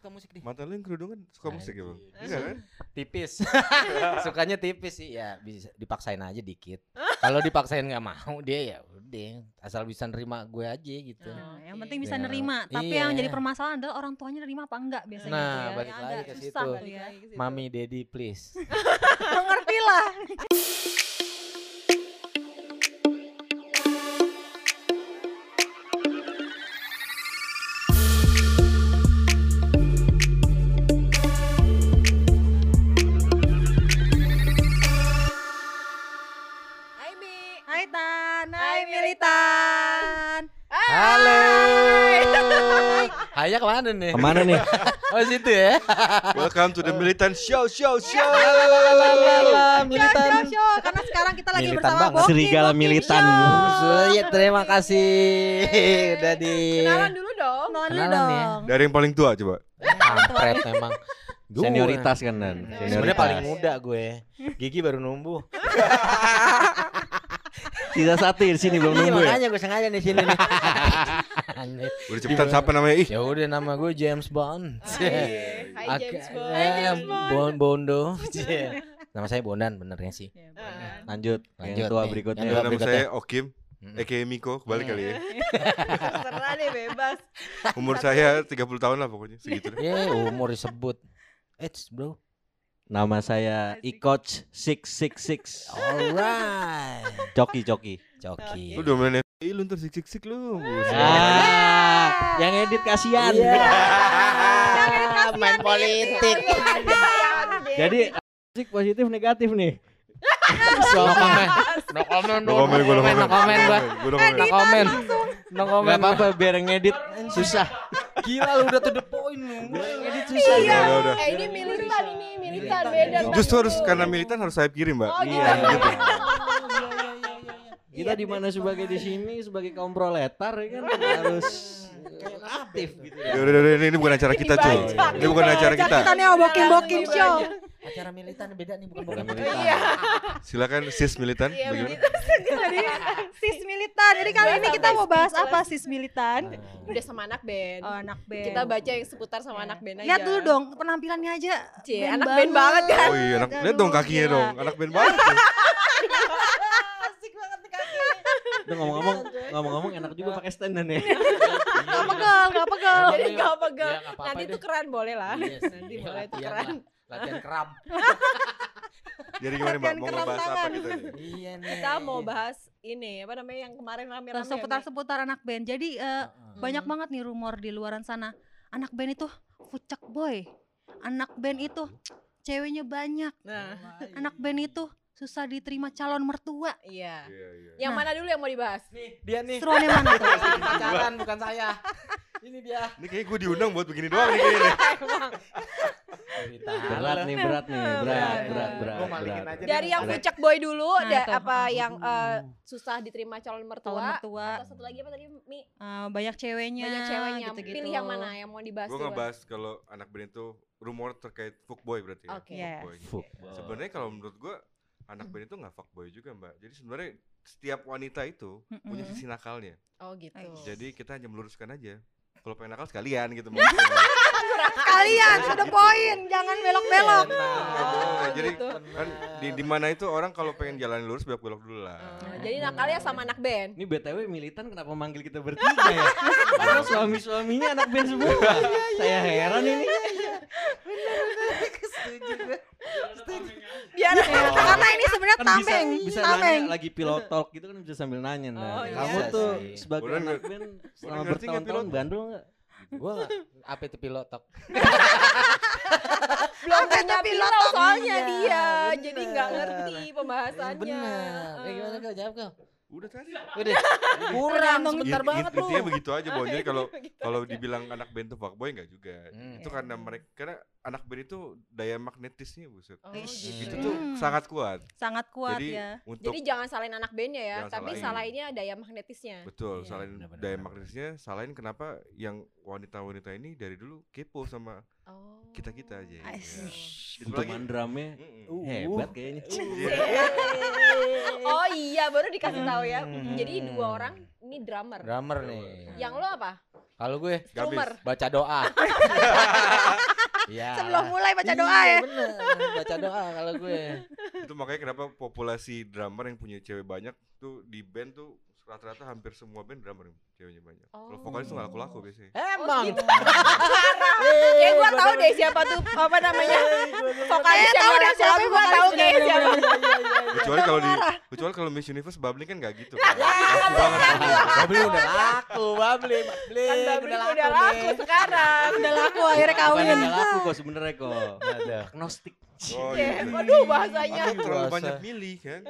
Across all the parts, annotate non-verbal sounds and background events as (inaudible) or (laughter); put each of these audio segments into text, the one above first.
suka musik nih? Mata lu yang kerudungan suka musik ya, Bang? Enggak kan? Tipis. (laughs) Sukanya tipis sih ya bisa dipaksain aja dikit. Kalau dipaksain nggak mau dia ya udah asal bisa nerima gue aja gitu. Nah, yang penting bisa Ya. nerima. Tapi Iya. yang jadi permasalahan adalah orang tuanya nerima apa enggak biasanya Nah, tuh ya. balik Yang lagi agak ke susah situ. tuh Balik lagi ke situ. Mami, daddy, please. (laughs) Ngerti lah. Haya ke mana nih? Ke mana nih? (laughs) Oh situ ya. Welcome to the Militant Show Show Show. Lalalala, Show, militan. show. Karena sekarang kita lagi Militan bersama. Boki, Serigala militan. Show. Iya, terima kasih udah di Kenalan dulu dong. Kenalan dulu ya. dong. Dari yang paling tua coba. kampret memang. (laughs) Gue. Senioritas kan dan. Sebenarnya paling muda gue. Gigi baru numbuh. (laughs) Sisa satu di sini belum Iya, nunggu ya. makanya gue sengaja di sini. Udah cepetan siapa namanya? Ih, ya udah nama gue James Bond. Hai, Hai James Bond. eh, Bon Bondo. Cie. (laughs) Nama saya Bondan benernya sih. Ah. Lanjut. Lanjut Yang tua berikutnya. Yang nama berikutnya. saya Okim. Eke Miko, kebalik kali ya. (laughs) Terserah deh bebas. Umur saya 30 tahun lah pokoknya segitu deh. Umur disebut. Eits, bro. Nama saya Ikoch 666. Alright. Coki Coki. Coki. Lu domain Ih, lu ntar sik-sik lu. Buset. Ah, yang edit kasihan. Iya. Main politik. Jadi musik positif negatif nih. No comment. No comment. No comment, gua no comment. No comment gua. Gua no No comment. comment. No Gak comment. apa-apa biar ngedit susah. Gila lu udah to the point lu. Ngedit susah. Iya. Udah, udah. Eh ini militan ini militan beda. Justru harus karena militan harus saya kirim, Mbak. Oh, Iya. gitu. (laughs) Kita di mana sebagai di sini sebagai kaum proletar ya kan harus aktif gitu Ya ya. udah, udah, ini, ini bukan acara kita, cuy. Ini bukan acara kita. Kita nih Iya, Show. Acara militan beda nih bukan Bukan militan. Iya. Silakan sis militan. Iya, militan. (laughs) Jadi sis militan. Jadi kali ini kita mau bahas apa sis militan? Udah sama anak band. Oh, anak band. Kita baca yang seputar sama anak band aja. Lihat dulu dong penampilannya aja. Cie, band anak band banget kan. Oh iya, anak, lihat dong kakinya dong. Anak band banget. (laughs) Asik banget. Itu ngomong-ngomong ngomong-ngomong enak juga pakai standan ya. (laughs) Gak pegel, gak pegel. Jadi gak pegel. Ya, nggak apa-apa Nanti tukeran boleh lah. Yes, Nanti iya, boleh latihan tukeran. Latihan keram. (laughs) Jadi gimana, Mbak? Latihan Mau ngebahas apa kita nih? (laughs) Iya nih. Kita mau bahas ini apa namanya yang kemarin rame-rame. ya? Seputar-seputar anak band. Jadi eh, Heeh. banyak banget nih rumor di luaran sana. Anak band itu fucek boy. Anak band itu ceweknya banyak. Nah, Anak band itu susah diterima calon mertua. iya. Iya, iya. Yang Nah. mana dulu yang mau dibahas? Nih, dia nih. Seruannya mana tuh? (laughs) Pacaran bukan saya. Ini dia. Ini kayaknya gue diundang buat begini doang (laughs) nih kayaknya. Berat nih, berat nih, berat, berat, berat. Berat. aja Dari yang fucek boy dulu, Nah, da- apa yang eh, susah diterima calon Calon mertua? mertua. Atau satu lagi apa tadi Mi? eh, banyak ceweknya. Banyak ceweknya. gitu-gitu. Pilih yang mana yang mau dibahas Gue ngebahas kalau anak band itu rumor terkait fuckboy berarti ya. Oke. Yes. Fuckboy. Fuck. Sebenarnya kalau menurut gue anak band itu nggak fuckboy juga mbak. Jadi sebenarnya setiap wanita itu punya sisi nakalnya. Oh gitu. Jadi kita hanya meluruskan aja. Kalau pengen nakal sekalian gitu. (laughs) Kalian sudah poin, jangan belok-belok. Oh, jadi gitu. kan di, di mana itu orang kalau pengen jalan lurus belok belok dulu lah. Oh, jadi nakalnya sama anak band. Ini BTW militan kenapa manggil kita bertiga ya? Karena suami-suaminya anak band semua. Saya heran ini. Biar Karena ini sebenarnya Kan bisa tameng, bisa tameng. nanya lagi pilot talk gitu kan bisa sambil nanya nah. Oh, iya Kamu tuh sih. sebagai Boleh anak band selama bertahun-tahun pilot? bandel enggak? Gua nggak apa itu pilotok. (laughs) belum Sampai punya pilot soalnya Iya, dia, bener. jadi nggak ngerti pembahasannya. Benar. Kayak gimana kau jawab kau? Udah tadi. Udah. Kurang sebentar banget lu. Intinya begitu aja, Bon. Jadi kalau Gitu kalau aja. dibilang anak band tuh fuckboy enggak juga. Hmm. Itu karena mereka karena anak band itu daya magnetisnya buset. Oh, gitu. Itu tuh Hmm. sangat kuat. Sangat kuat Jadi ya. untuk Jadi jangan salahin anak bandnya ya, tapi salahin. salahinnya daya magnetisnya. betul selain Benar-benar. daya magnetisnya, salahin kenapa yang wanita-wanita ini dari dulu kepo sama Oh. kita-kita aja. Ya. Untuk Apalagi- main drumnya Mm-mm. hebat kayaknya. Iya. (laughs) oh iya, baru dikasih tahu ya. Hmm. Jadi dua orang ini drummer. Drummer nih. Yang lo apa? Kalau gue. Drummer. baca doa. (laughs) Ya. Sebelum mulai baca doa Iya, ya. bener. Baca doa kalau gue. itu makanya kenapa populasi drummer yang punya cewek banyak tuh di band tuh rata-rata hampir semua band drummer ceweknya banyak. Kalau vokalis tuh nggak laku-laku biasanya. Emang. gitu. (laughs) Kayak gua tahu deh siapa tuh apa namanya vokalis yang tahu siapa gua tahu kayak siapa. Kecuali kalau di kecuali kalau Miss Universe bubbling kan nggak gitu. (laughs) kan. Laku banget. Babli udah laku, Babli, Babli. Kan Babli udah laku sekarang. Udah laku akhirnya kawin. nggak laku kok sebenarnya kok. Ada. Agnostik. Oh Iya, iya. Waduh bahasanya. Aku terlalu Bahasa. banyak milih kan.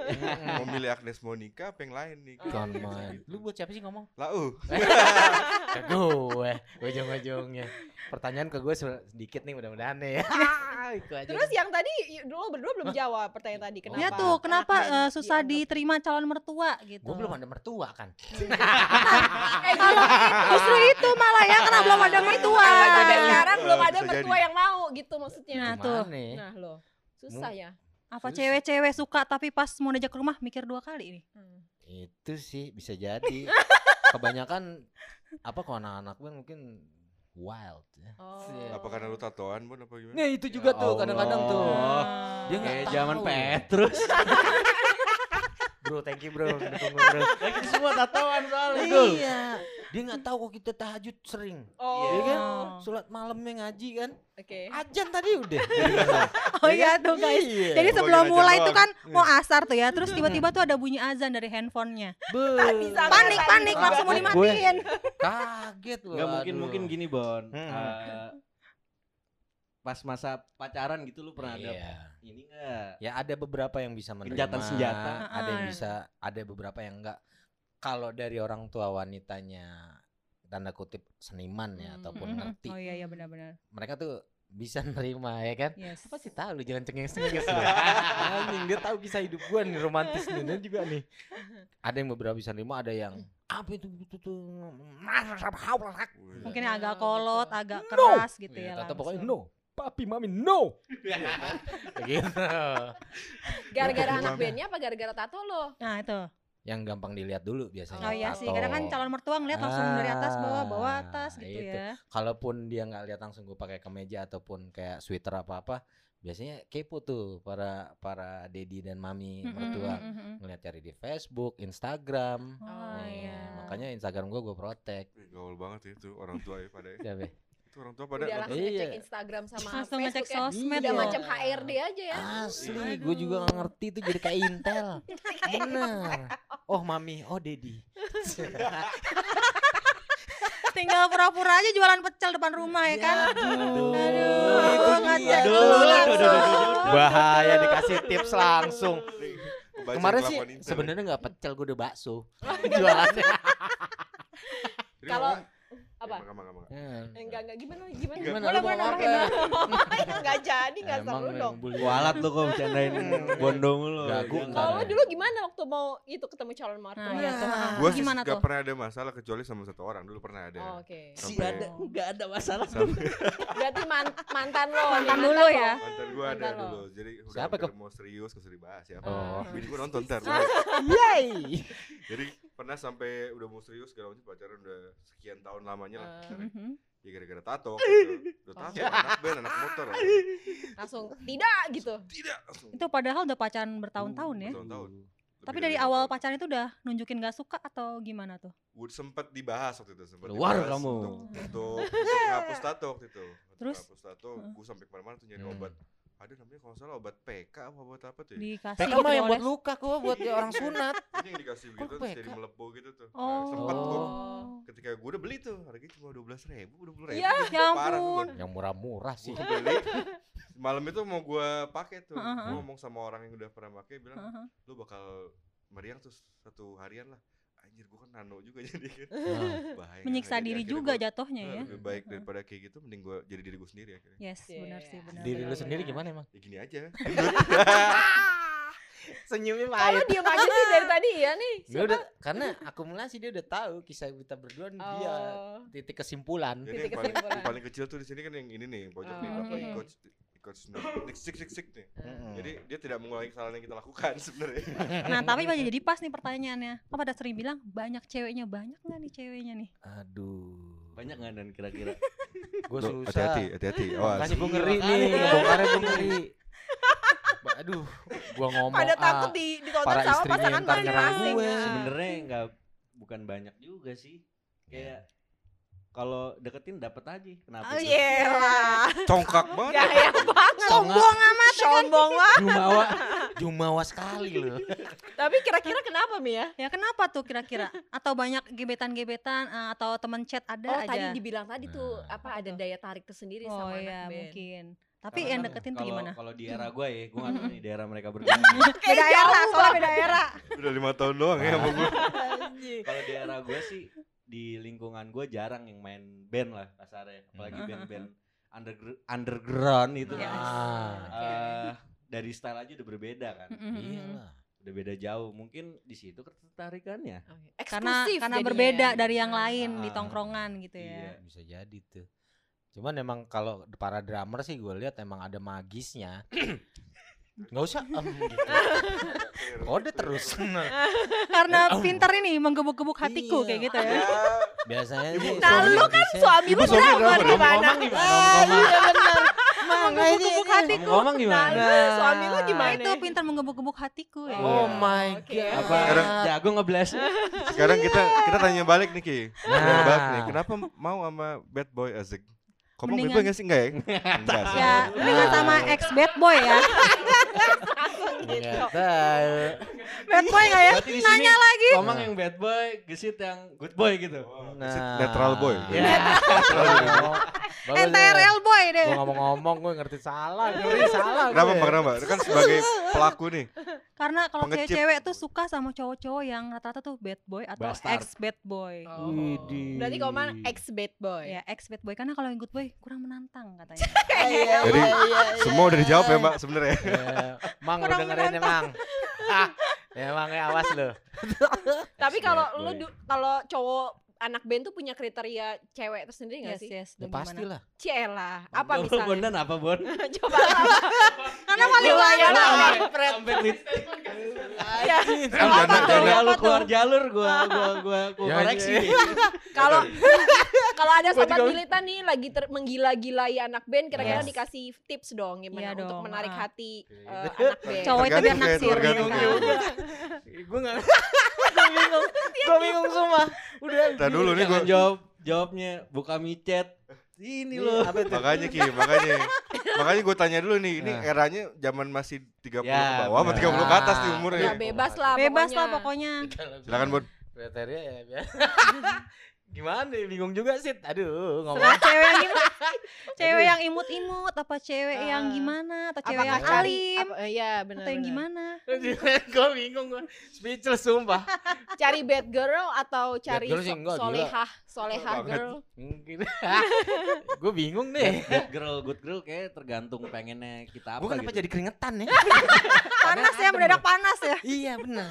Mau milih Agnes Monica apa yang lain nih. Kan main. Lu buat siapa sih ngomong? Lau. Ke gue, ujung-ujungnya. Pertanyaan ke gue sedikit nih mudah-mudahan nih. (laughs) Terus yang tadi dulu berdua belum jawab pertanyaan tadi kenapa? Ya tuh, kenapa band susah diterima calon mertua gitu. gue belum ada mertua kan. (laughs) Eh, Kalau justru itu malah ya karena belum ada mertua. Apa sampai sekarang belum ada mertua yang mau gitu maksudnya. Nah, tuh. Nih? Nah, lo susah ya. Apa cewek-cewek suka tapi pas mau diajak ke rumah mikir dua kali nih. Hmm. Itu sih bisa jadi. (laughs) Kebanyakan apa kok anak-anak gue mungkin wild ya. Oh. Apa karena lu tatoan Bon apa gimana? Nah itu juga Ya tuh kadang-kadang tuh. Dia nggak Kayak zaman Petrus. (laughs) Bro, thank you bro. (laughs) tunggu, bro. Kita semua tatoan soalnya. Iya. Dia nggak tahu kok kita tahajud sering. Oh. Iya kan? Sholat malamnya ngaji kan. Oke. Ajan tadi udah. (laughs) Oh iya tuh guys. Iya. Jadi sebelum lagi mulai itu kan mau asar tuh ya, terus tiba-tiba tuh ada bunyi azan dari handphonenya. Panik, panik, langsung mau dimatiin. (laughs) kaget loh. Enggak mungkin mungkin gini Bon. Hmm. Eh, pas masa pacaran gitu lu pernah ada Iya. ini enggak? Ya ada beberapa yang bisa menerima. Senjata. Ada yang bisa, ada beberapa yang enggak. Kalau dari orang tua wanitanya tanda kutip seniman ya Hmm. ataupun Mhm. ngerti, Oh iya iya benar-benar. mereka tuh bisa (laughs) nerima ya kan? Yes. Apa sih tahu lu jangan cengeng-cengeng gitu. Anjing dia tahu kisah hidup gua nih romantis nih dia juga nih. Ada yang beberapa bisa nerima, ada yang apa itu itu tuh. Mungkin Iya, agak kolot, agak No. keras gitu Iya, ya. Tata pokoknya langsung. no. Papi mami no. (laughs) gitu. Gara-gara anak bandnya apa gara-gara tato lo? Nah itu. Yang gampang dilihat dulu biasanya. Oh iya sih, tato. kadang kan calon mertua ngeliat langsung dari atas bawah, bawah Ah, atas gitu itu. ya. kalaupun dia nggak lihat langsung gue pakai kemeja ataupun kayak sweater apa apa biasanya kepo tuh para para dedi dan mami Mm, mertua mm, mm, mm, mm. ngeliat cari di Facebook Instagram Oh Nih, iya. makanya Instagram gue gue protek Gaul banget itu orang tua ya pada ya. Orang tua pada Udah langsung Iya. ngecek Instagram sama Langsung ngecek Facebook ya. sosmed Udah ya. macam HRD aja ya. asli gue juga nggak ngerti tuh jadi kayak Intel. (laughs) Bener. Oh mami. Oh dedi. (laughs) Tinggal pura-pura aja jualan pecel depan rumah ya kan. aduh, Aduh, Aduh, aduh, bahaya dikasih tips langsung. Kemarin sih sebenarnya nggak pecel gue udah bakso. (laughs) Jualannya. Kalau- apa? Ya, Mangga, mangga, mangga. Hmm. Eh, Enggak enggak gimana gimana? Gimana, Boleh lu boleh mau nambahin apa? dulu. Enggak jadi enggak seru dong. bully. Kualat lu kok bercandain bondo mulu. Gagu Jangan. ntar. Kalau dulu gimana waktu mau itu ketemu calon mertua? Nah, iya tuh. Nah, Gua sih Gimana pernah ada masalah kecuali sama satu orang dulu pernah ada. Oh, Oke. Si Sampai- ada enggak ada masalah. Sampai (laughs) Berarti man- mantan lo. Mantan dulu ya. mantan gua ada dulu. Jadi udah mau serius usah dibahas ya. Oh. Bini gua nonton ntar. Yay. Jadi pernah sampai udah mau serius segala macam pacaran udah sekian tahun lamanya lah. Eh. pacaran. Mhm. Ya gara-gara tato waktu itu. Udah tato anak band, anak motor. Langsung tidak gitu. Tidak langsung. Itu padahal udah pacaran bertahun-tahun ya. Bertahun-tahun. Tapi dari lima awal tahun. pacaran itu udah nunjukin gak suka atau gimana tuh? Udah sempet dibahas waktu itu sempet dibahas kamu. untuk, untuk, untuk ngapus tato waktu itu Untuk Terus? ngapus tato gue sampai ke mana-mana tuh nyari Hmm. obat ada namanya kalau salah obat PK apa obat apa tuh ya Dikasih PK gitu mah yang buat luka kok buat orang sunat. ini yang dikasih Kok gitu terus jadi melepuh gitu tuh Oh. nah, sempet gue Oh. Ketika gue udah beli tuh harganya cuma dua belas ribu dua puluh ribu Ya, ya parah ampun. gue Yang murah-murah sih. Gua beli malam itu mau gue pakai tuh Heeh, gue heeh. ngomong sama orang yang udah pernah pakai bilang Heeh. lu bakal meriang tuh satu harian lah anjir gue kan nano juga (laughs) jadi kan bahaya Menyiksa Jadi diri akhirnya juga gua- jatuhnya ya. lebih baik daripada kayak gitu mending gue jadi diri gue sendiri akhirnya Yes, Iya, benar iya. sih, benar. Diri lu sendiri gimana emang? ya gini aja (laughs) Senyumnya Kalau diem aja sih dari tadi ya nih. Dia udah karena akumulasi dia udah tahu kisah kita berdua nih dia Oh. titik kesimpulan. Jadi Titik yang paling, kesimpulan. yang paling kecil tuh di sini kan yang ini nih, pojok nih, Oh, apa oke. ikut ikut sik sik sik sik nih. Mm-mm. Jadi dia tidak mengulangi kesalahan yang kita lakukan (laughs) sebenarnya. Nah, tapi banyak jadi pas nih pertanyaannya. Apa pada sering bilang banyak ceweknya, banyak nggak nih ceweknya nih? Aduh. Banyak nggak dan kira-kira? Gue susah. Hati-hati, hati-hati. Awas. Makanya gue ngeri nih, bongkarnya gue ngeri. Aduh, gua ngomong Pada ah, takut di ditonton para sama istrinya pasangan masing-masing. gue. Sebenarnya nggak bukan banyak juga sih. Iya. Kayak kalau deketin dapat aja. Kenapa? Oh sih? iya lah. Congkak banget. Gaya banget. Sombong amat. Sombong banget. Jumawa, (laughs) jumawa sekali loh. Tapi kira-kira kenapa Mi ya? Ya kenapa tuh kira-kira? Atau banyak gebetan-gebetan eh, atau teman chat ada Oh aja? tadi dibilang tadi tuh Nah. apa ada daya tarik tersendiri oh sama iya anak band. mungkin. Tapi Karena yang kan deketin tuh kalau- gimana? Kalau di era gue ya, gue nggak tahu nih di era mereka berdua. (laughs) Beda era, soalnya beda era. Udah lima tahun doang ya sama gue. kalau di era gue sih di lingkungan gue jarang yang main band lah kasarnya, apalagi Hmm. band-band undergr- underground itu. Yes. Ah, Eh, dari style aja udah berbeda kan, iyalah. udah beda jauh. Mungkin di situ ketertarikannya. Oke. Karena karena berbeda ya. dari yang lain di Ah, tongkrongan gitu iya. ya. Bisa jadi tuh. Cuman emang kalau para drummer sih gue lihat emang ada magisnya. (clears throat) Nggak usah em, gitu. (laughs) Kode terus. (laughs) Karena pintar ini menggebuk-gebuk hatiku Iya. kayak gitu ya. Biasanya sih Nah, lu kan Suami lu drummer drummer. gimana? Ngomong gimana? Ngomong Menggebuk-gebuk hatiku. ngomong Nah, gimana? lu suami lu Nah, gimana? itu pintar menggebuk-gebuk hatiku ya. Oh my god. Apa Sekarang- jago ngeblast? Sekarang kita kita tanya balik nih Ki. Nah. Tanya balik nih. Kenapa mau sama bad boy Azik? Kamu bad boy Mendingan- gak sih? Enggak ya? (laughs) Enggak sih. Ya, mendingan sama ex bad boy ya. Tahu. Bad boy nggak ya? Berarti Nanya lagi. Ngomong yang bad boy, gesit yang good boy gitu. Nah, Netral boy. Ya. NTRL boy deh. Gue ngomong-ngomong gue ngerti salah, ngerti salah. Kenapa, gue. Mbak? Kenapa? Itu kan sebagai pelaku nih. Karena kalau cewek-cewek tuh suka sama cowok-cowok yang rata-rata tuh bad boy atau Bastard. ex bad boy. Oh. Berarti kau mana ex bad boy. Ya ex bad boy karena kalau yang good boy kurang menantang katanya. (laughs) Jadi semua udah dijawab ya Mbak sebenarnya. Ya, Mang Kurang dengerin ya Mang. Ah, (laughs) ya Mang ya awas lu. (laughs) Tapi kalau lu kalau cowok anak band tuh punya kriteria cewek tersendiri yes gak sih? yes. Ya gimana? lah. Ciela, apa Coba misalnya? Bondan apa Bon? Coba apa? Karena paling banyak. gila. Sampai Ya, apa tuh? lu keluar jalur gua gua gua, gua Ya, koreksi. ya. Kalau kalau ada sobat juga- militan nih lagi ter- menggila-gilai anak band, kira-kira Yes. dikasih tips dong gimana Iya untuk dong, menarik ah. hati eh, (laughs) anak band. Cowok itu biar ya, naksir. Gue (laughs) nggak. Gue bingung. Gue bingung semua. Udah. Ntar dulu nih gue jawab jawabnya buka micet. Ini loh. Apa itu? makanya Ki, makanya makanya gue tanya dulu nih, ini Nah. eranya zaman masih 30 Ya, ke bawah apa benar. 30 ke atas nih Ya umurnya? bebas lah Bebas pokoknya. lah pokoknya. Silakan Bon. Kriteria ya. biar- (laughs) Gimana nih? Bingung juga sih. Aduh, ngomong. Sama cewek yang gimana? Cewek yang imut-imut apa cewek yang Ah. gimana? Atau cewek yang cari alim? apa, iya benar Atau yang gimana? (laughs) gue bingung gue. Speechless sumpah. Cari bad girl atau cari girl sih so- enggak, gila. solehah, solehah girl. (laughs) Gue bingung deh. Bad girl, good girl kayak tergantung pengennya kita apa Gue kenapa gitu. jadi keringetan ya? (laughs) Panas ya, mendadak panas ya. iya benar.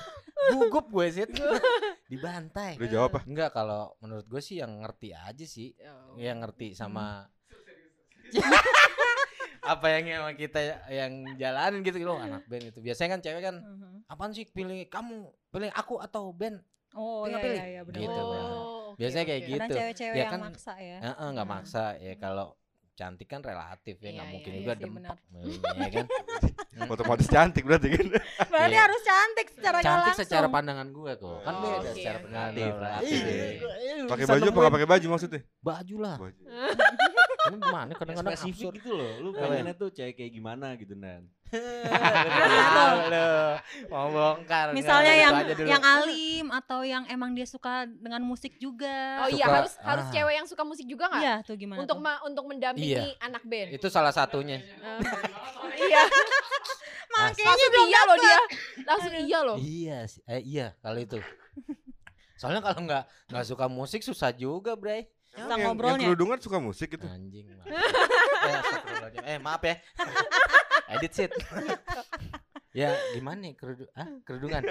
Gugup gue sih. (laughs) Dibantai. Udah jawab ah. Enggak kalau menurut gue sih yang ngerti aja sih. Oh. Yang ngerti sama (laughs) apa yang emang kita yang jalanin gitu loh anak band itu biasanya kan cewek kan apaan sih pilih kamu pilih aku atau band Oh iya pilih. iya iya benar. Gitu. Oh, Biasanya kayak gitu. Kadang cewek-cewek Ya yang kan, maksa ya. Heeh, nggak Hmm. maksa ya kalau cantik kan relatif ya nggak Iya, mungkin iya, juga iya sih, dempak ya kan (laughs) Otomatis cantik berarti kan. Berarti Iya. harus cantik secara cantik langsung. secara pandangan gue kok kan Oh, beda oke, secara pandangan Relatif, relatif. Iya. Pakai baju apa nggak pakai baju maksudnya? baju lah Baju. ini gimana kadang-kadang absurd gitu loh. Lu Apa ya? pengennya tuh cewek kayak gimana gitu Nan. Lo mau bongkar Misalnya yang yang alim atau yang emang dia suka dengan musik juga. Oh iya Suka- harus harus ah. cewek yang suka musik juga nggak? Iya, tuh gimana Untuk tuh? ma- untuk mendampingi anak band. itu salah satunya Eh, iya. (laughs) Makanya Langsung iya loh dia. Langsung iya loh. iya sih. eh, iya kalau itu soalnya kalau nggak nggak suka musik susah juga bray Kita Emang yang, yang ngobrolnya. kerudungan suka musik gitu. anjing maaf. (laughs) eh, eh maaf ya (laughs) edit shit ya gimana nih kerudu ah kerudungan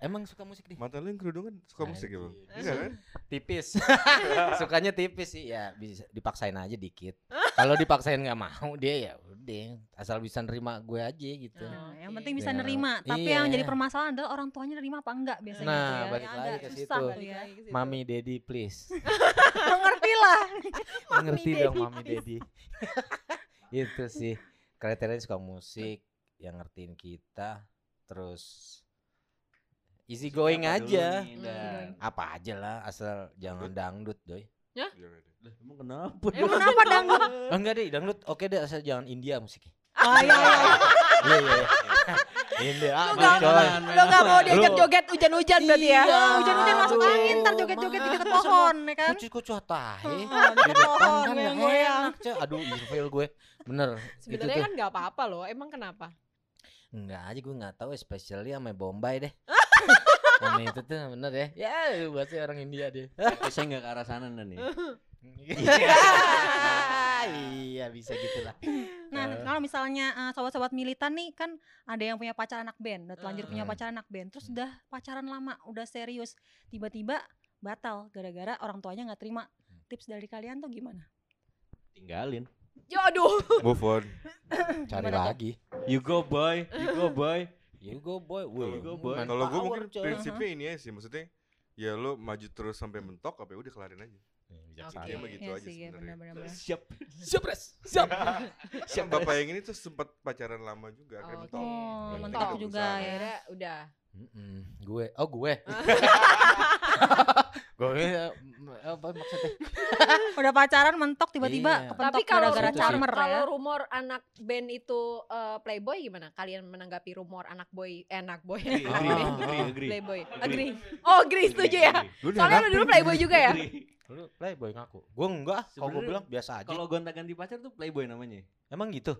emang suka musik nih Mata lu yang kerudungan suka musik ya, Bang? Iya kan? tipis. (laughs) Sukanya tipis sih ya bisa dipaksain aja dikit. Kalau dipaksain nggak mau dia ya udah asal bisa nerima gue aja gitu. Nah, yang penting bisa Ya, nerima. Tapi iya. yang jadi permasalahan adalah orang tuanya nerima apa enggak biasanya Nah, tuh ya. balik Yang lagi ke susah situ. ya. lagi ke situ. Mami, daddy, please. (laughs) Ngerti lah. Ngerti daddy, dong mami, daddy. Itu sih. Kriteria suka musik, yang ngertiin kita, terus easy going dulu aja. nih, Dan? Apa aja lah, asal jangan dangdut, doy. Deh. Lah, Emang kenapa? Emang kenapa dangdut? Enggak deh, dangdut oke deh asal jangan India musiknya. Oh iya iya. Iya iya. iya. India, ah, Lu nggak coy. lu nggak mau diajak joget hujan-hujan berarti ya? Iya. Hujan-hujan masuk angin, ntar joget-joget di dekat pohon ya kan. Kucu kucu tahe Heeh, di dekat depan pohon, kan goyang-goyang. enak. Aduh, ilfil gue. Bener. itu Sebenarnya kan nggak apa-apa loh. Emang kenapa? Enggak aja gue nggak tahu especially sama Bombay deh. (laughs) Sama itu tuh bener ya. Ya, bahasa orang India deh. Tapi saya nggak ke arah sana nih. (laughs) (laughs) iya, bisa gitu lah. Nah, Eh. kalau misalnya eh, sobat-sobat militan nih kan ada yang punya pacar anak band, udah telanjur punya Hmm. pacar anak band, terus udah pacaran lama, udah serius, tiba-tiba batal gara-gara orang tuanya nggak terima. Tips dari kalian tuh gimana? Tinggalin. Ya aduh. (laughs) Move on. Cari Gimana tuh? lagi. You go boy, you go boy. (laughs) You go boy. Kalau Wih, gua, boy. Kalau gue mungkin prinsipnya ini aja sih, maksudnya ya lo maju terus sampai mentok apa ya udah kelarin aja. Bijaksana. Iya, mah gitu Iya aja sih, ya, sebenarnya. benar-benar. Siap. Siap, Res. Siap. (laughs) Siapa bapak yang ini tuh sempat pacaran lama juga, Oh, mentok. Oh, Akhirnya mentok juga ya. Akhirnya udah. Mm-mm. Gue, oh gue. (laughs) (laughs) gue apa maksudnya? Udah pacaran mentok tiba-tiba Iya. kepentok Tapi kalau gara-gara Itu sih. charmer kalau ya. rumor anak band itu eh, playboy gimana? Kalian menanggapi rumor anak boy, eh, anak boy, Agree, agree, agree, agree. playboy, Agree. agree. Oh, agree setuju ya. Soalnya lu dulu playboy juga ya. Lu playboy ngaku. Gue enggak, kalau gue Sebenarnya bilang biasa aja. Kalau gonta-ganti pacar tuh playboy namanya. Emang gitu?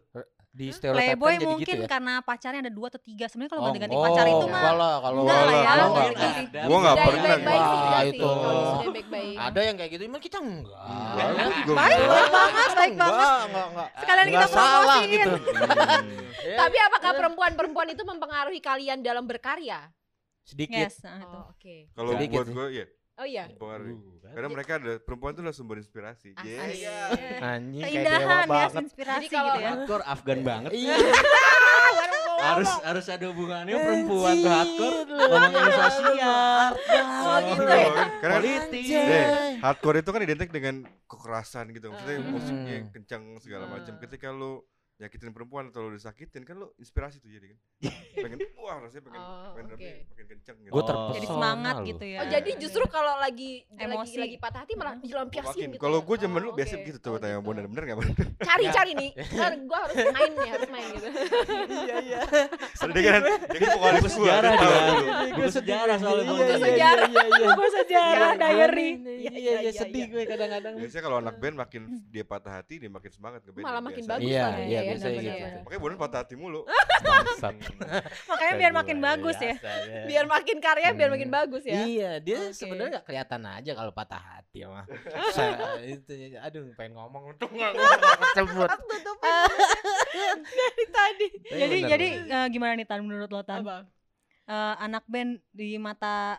Di stereotip Playboy jadi mungkin gitu ya? karena pacarnya ada dua atau tiga. Sebenarnya kalau Oh, ganti-ganti oh, pacar itu mah enggak lah, kalau enggak lah ya. kalau enggak. ada. Gua nggak Sudah pernah baik-baik sih, Wah, itu. Kalau. Ada yang kayak gitu, emang kita enggak. Enggak, gua Baik, enggak. baik banget, baik Enggak, banget. enggak, enggak. Sekalian kita Enggak promosiin. gitu. Hmm. (laughs) Tapi apakah perempuan-perempuan itu mempengaruhi kalian dalam berkarya? sedikit. Yes, nah itu. Oh, oke. Kalau buat gue ya, Oh iya. Uh. Karena mereka ada perempuan tuh lah sumber inspirasi. Asik. Yeah. Anjing kayak dewa Keindahan ya, banget. inspirasi Jadi kalau- gitu ya. Hardcore Afgan banget. Iya. (laughs) harus harus ada hubungannya perempuan tuh hardcore ngomongin sosial. Oh gitu ya. Karena kan Politik. Deh, hardcore itu kan identik dengan kekerasan gitu. Maksudnya Hmm. musiknya kencang segala Hmm. macam. Ketika lu nyakitin perempuan atau lu disakitin kan lu inspirasi tuh jadi kan. (laughs) pengen wah rasanya pengen Oh, pengen drumnya makin kencang gitu. Gue Oh. terpesona Jadi semangat loh. gitu ya. Oh jadi justru kalau lagi lagi Emosi. lagi patah hati malah dilampiasin Makin. gitu. Kalau ya? gue zaman Oh, dulu biasa oke. gitu tuh Oh, tanya gitu. bener bener enggak bener. (laughs) Cari cari nih. (laughs) Kan gue harus main nih, harus main gitu. Iya iya. Dia kan dia kan vokalis Buku gua. sejarah dia. Buku sejarah soalnya Iya, buku iya, sejarah. Iya iya. Sejarah, diary. Iya iya iya sedih gue kadang-kadang. Biasanya kalau anak band makin dia patah hati dia makin semangat ngeband. Malah makin biasa. bagus Iya, lah iya, ya, biasanya gitu. Makanya Bondan patah hati mulu. (laughs) Makanya biar makin bagus ya. Biar makin karya, biar makin Hmm. bagus ya. Iya, dia sebenarnya gak kelihatan aja kalau patah hati mah. (laughs) Saya itu aduh pengen ngomong untung (laughs) gak kesebut. Dari tadi. Jadi jadi eh, gimana nih Tan menurut lo Tan? Apa? Eh, anak band di mata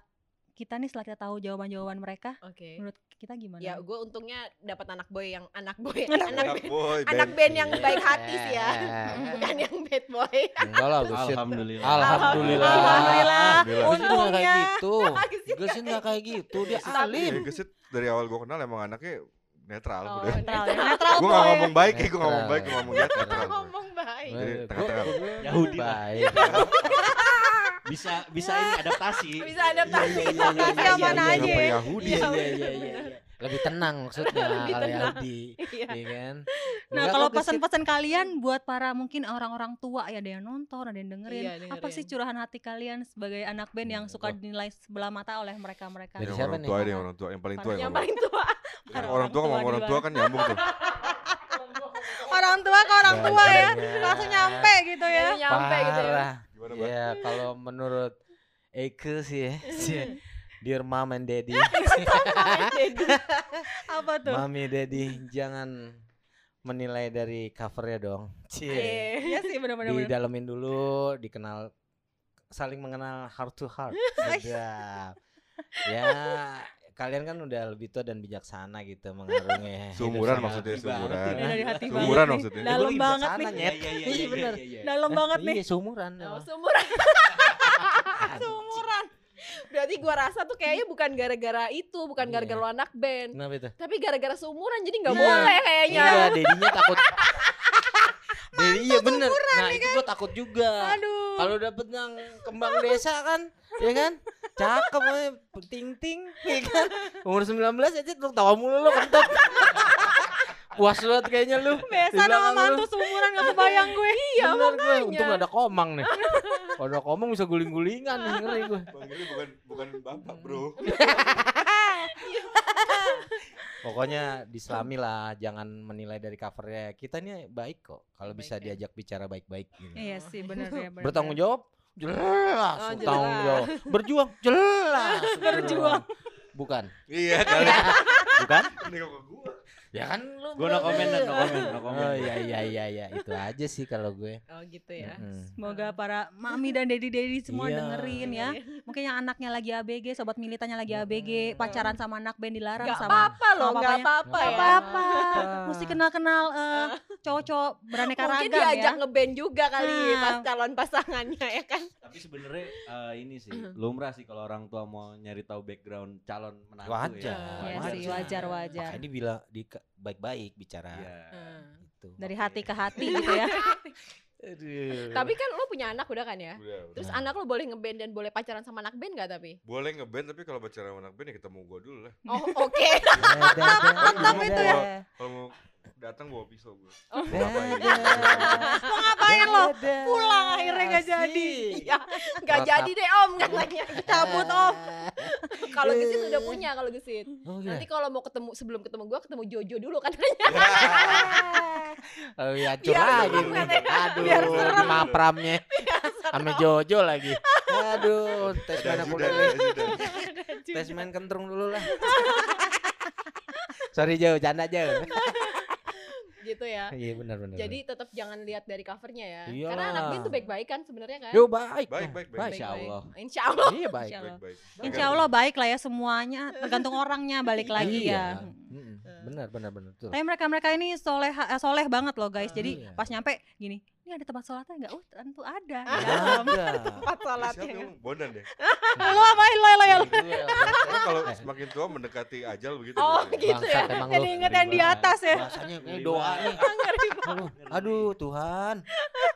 kita nih setelah kita tahu jawaban-jawaban mereka, Oke. menurut kita gimana? Ya, gue untungnya dapat anak boy yang anak boy, Anak anak Anak band, boy anak band. band yang baik hati sih ya, (laughs) bukan yang bad boy. Enggak lah, bullshit. Alhamdulillah. Alhamdulillah. Alhamdulillah. Untungnya. gitu. Gesit Gesit gak kayak gitu, dia Ya, alim. Gesit dari awal gua kenal emang anaknya netral Oh, udah. netral ya. Netral Gue boy. gak ngomong baik, ya gue gak ngomong baik, gue ngomong netral. Ngomong baik. Jadi tengah-tengah. Yahudi baik. Bisa bisa ini adaptasi. Bisa adaptasi. Iya, iya, iya, Adaptasi iya, iya, aja iya. ya. Yahudi. Iya iya iya iya. Lebih tenang maksudnya Lebih kalau tenang. Yahudi. Iya. Iya kan? Nah, Enggak kalau pesan-pesan kalian buat para mungkin orang-orang tua ya ada yang nonton, ada yang dengerin. Iya, Apa dengerin. sih curahan hati kalian sebagai anak band yang suka dinilai sebelah mata oleh mereka-mereka? Dari Yang orang tua aja yang orang tua, yang paling tua Yang yang Yang paling tua. Orang tua sama orang tua mana? kan nyambung tuh. Orang tua ke orang tua ya, langsung nyampe gitu ya. Yang nyampe gitu ya. Parah. Gimana, Bang? Ya kalau menurut Eke sih ya, si (laughs) Dear Mom and Daddy, Apa tuh? Mami Daddy jangan menilai dari covernya dong. Cie. Iya sih benar-benar. benar. Didalemin dulu, dikenal saling mengenal heart to heart. (laughs) Ya kalian kan udah lebih tua dan bijaksana gitu mengarungi. (laughs) Seumuran saya. maksudnya ya. Dari hati Seumuran banget nih. maksudnya. Dalam Gua banget nih. Iya, iya, Iya, iya, bener. iya, iya. Dalam banget nih. Iya, seumuran. Oh. Anjing. (laughs) seumuran. Berarti gua rasa tuh kayaknya bukan gara-gara itu, bukan Iya. gara-gara lo anak band. Kenapa itu? Tapi gara-gara seumuran jadi nggak Iya. boleh kayaknya. Iya, dedinya takut. (laughs) Dedi iya bener. Nah, itu gua takut juga. Aduh. Kalau dapet yang kembang desa kan, ya kan? Cakep aja, ting ting, ya kan? Umur 19 aja lu tawa mulu lu kentut. Puas banget kayaknya lu. Biasa sama lu. tuh seumuran gak kebayang gue. Iya, Bener gue, makanya. untung ada komang nih. Kalau ada komang bisa guling-gulingan nih, ngeri gue. Bang ini bukan bukan bapak, Bro. (laughs) (laughs) Pokoknya diselami lah, jangan menilai dari covernya. Kita ini baik kok, kalau bisa ya. diajak bicara baik-baik. gitu. Iya sih bener ya. bener, Bertanggung bener. jawab, jelas. Oh, Bertanggung jelas. jawab. Berjuang, jelas. (laughs) Berjuang. Bukan, Iya kali. (laughs) bukan? Ini kok ke gua. Ya kan lu. Gue no comment, no comment, no comment. Oh iya iya iya iya, itu aja sih kalau gue. Oh gitu ya. Mm. Semoga para mami dan dedi-dedi semua Iya. dengerin ya. Mungkin yang anaknya lagi ABG, sobat militannya lagi ABG, pacaran sama anak band dilarang Gak sama apa-apa loh, sama gak papanya. apa-apa Nggak ya. apa-apa. apa-apa. (laughs) Mesti kenal-kenal eh, cowok-cowok beraneka Mungkin ragam diajak ya. ngeband juga kali Nah. pas calon pasangannya ya kan. Tapi sebenarnya eh, ini sih lumrah sih kalau orang tua mau nyari tahu background calon menantu Wajar. ya. Iya Wajar. sih, wajar wajar. Makanya dibilang di baik-baik bicara. Iya. Gitu. Dari hati ke hati (laughs) gitu ya. Aduh. Tapi kan lu punya anak udah kan ya? Udah, udah. Terus Nah. anak lu boleh ngeband dan boleh pacaran sama anak band gak tapi? Boleh ngeband tapi kalau pacaran sama anak band ya ketemu gua dulu lah. Oh oke. (laughs) Mantap itu ya. Kalau mau datang bawa pisau gua. Oh. Ngapain? Mau ngapain lo? Pulang akhirnya gak jadi. (laughs) Ya, nggak Protap. jadi deh om katanya. Cabut om. Kalau gesit udah punya kalau gesit. Oh, iya. Nanti kalau mau ketemu sebelum ketemu gua ketemu Jojo dulu katanya. (laughs) Oh iya, lagi serem nih. katanya. Aduh, Biar serem. mapramnya. (laughs) Sama Jojo lagi. Aduh, tes main aku dulu. Tes main kentrung dulu lah. (laughs) Sorry Jo, canda Jo. Gitu ya. Iya benar benar. Jadi tetap jangan lihat dari covernya ya. Iyalah. Karena anak band tuh baik-baik kan sebenarnya kan? Yo baik. Baik, baik, baik. Insya Allah. Insya Allah. Iya baik. Insya Allah. Baik, baik. Insya Allah baik lah ya semuanya, tergantung orangnya balik lagi Iya. ya. Benar benar benar. Tapi mereka mereka ini soleh eh, soleh banget loh guys. Jadi Iya. pas nyampe gini, ini ada tempat sholatnya nggak? Oh tentu ada. Ah. Ada. Tempat Siapa sholatnya. yang bondan deh? Lo apain lo lo ya kalau semakin tua mendekati ajal begitu. Oh, gitu ya. Jadi lu. inget yang di atas ya. Kayak Ngeri doa nih. Aduh, Tuhan.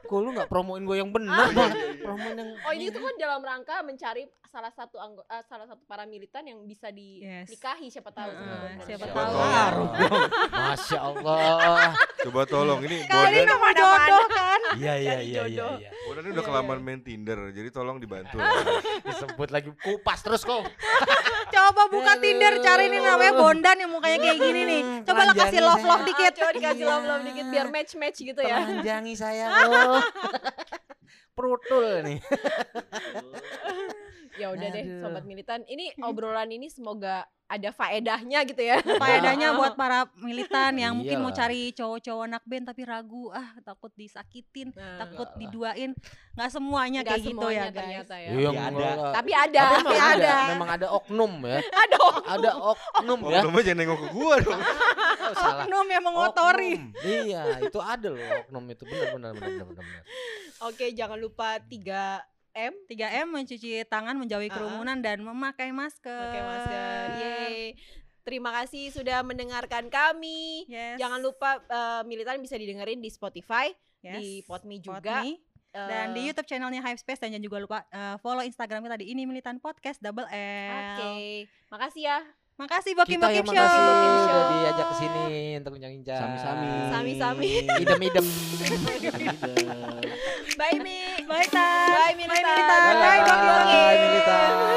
Kok lu gak promoin gue yang benar, Bang? Promoin yang Oh ini tuh kan dalam rangka mencari salah satu anggo- eh, salah satu paramilitan yang bisa dinikahi siapa tahu Bondan. siapa Siapa tahu. Masya Allah. Coba tolong ini Kali bondan. nomor jodoh kan. Iya iya iya iya. iya. Bondan ini udah Iya, kelamaan main Tinder, jadi tolong dibantu. (laughs) Disebut lagi kupas terus kok. (laughs) Coba buka. Tinder cari nih namanya Bondan yang mukanya kayak gini nih. Coba lah kasih love love dikit. Coba dikasih Iya. love love dikit biar match match gitu ya. Telanjangi saya (laughs) lo. Perutul nih. Ya udah deh sobat militan. Ini obrolan ini semoga ada faedahnya gitu ya. Faedahnya (laughs) buat para militan yang mungkin mau Iyalah. cari cowok-cowok anak band tapi ragu, ah takut disakitin, Nah, takut diduain. Nggak semuanya nggak kayak gitu ya semuanya guys. ternyata ya. Iya, Tapi ada. Tapi ada, Tapi tapi memang ada. Memang ada oknum ya. (laughs) Ada. Ada oknum ya. Oknumnya jangan nengok ke gua dong. (laughs) Oh, salah. Oknum yang mengotori. Oknum. Iya, itu ada loh oknum itu benar benar benar benar benar. Oke, jangan lupa 3 M 3M mencuci tangan, menjauhi kerumunan dan memakai masker. pakai masker. Yeay. Terima kasih sudah mendengarkan kami. Yes. Jangan lupa eh, militan bisa didengerin di Spotify, Yes. di Podme juga. Podme. dan di Eh, YouTube channelnya Hype Space dan jangan juga lupa eh, follow Instagram kita di ini militan podcast double L. Oke, makasih ya. Makasih Bokim Kita yang Show. makasih Bokim Show. udah diajak ke sini untuk bincang-bincang. Sami-sami. Sami-sami. Idem-idem. (laughs) Bye Mi. Bye, Tan. Bye, Militan. Bye, Militan. Bye, Bang Yogi. Bye, Militan.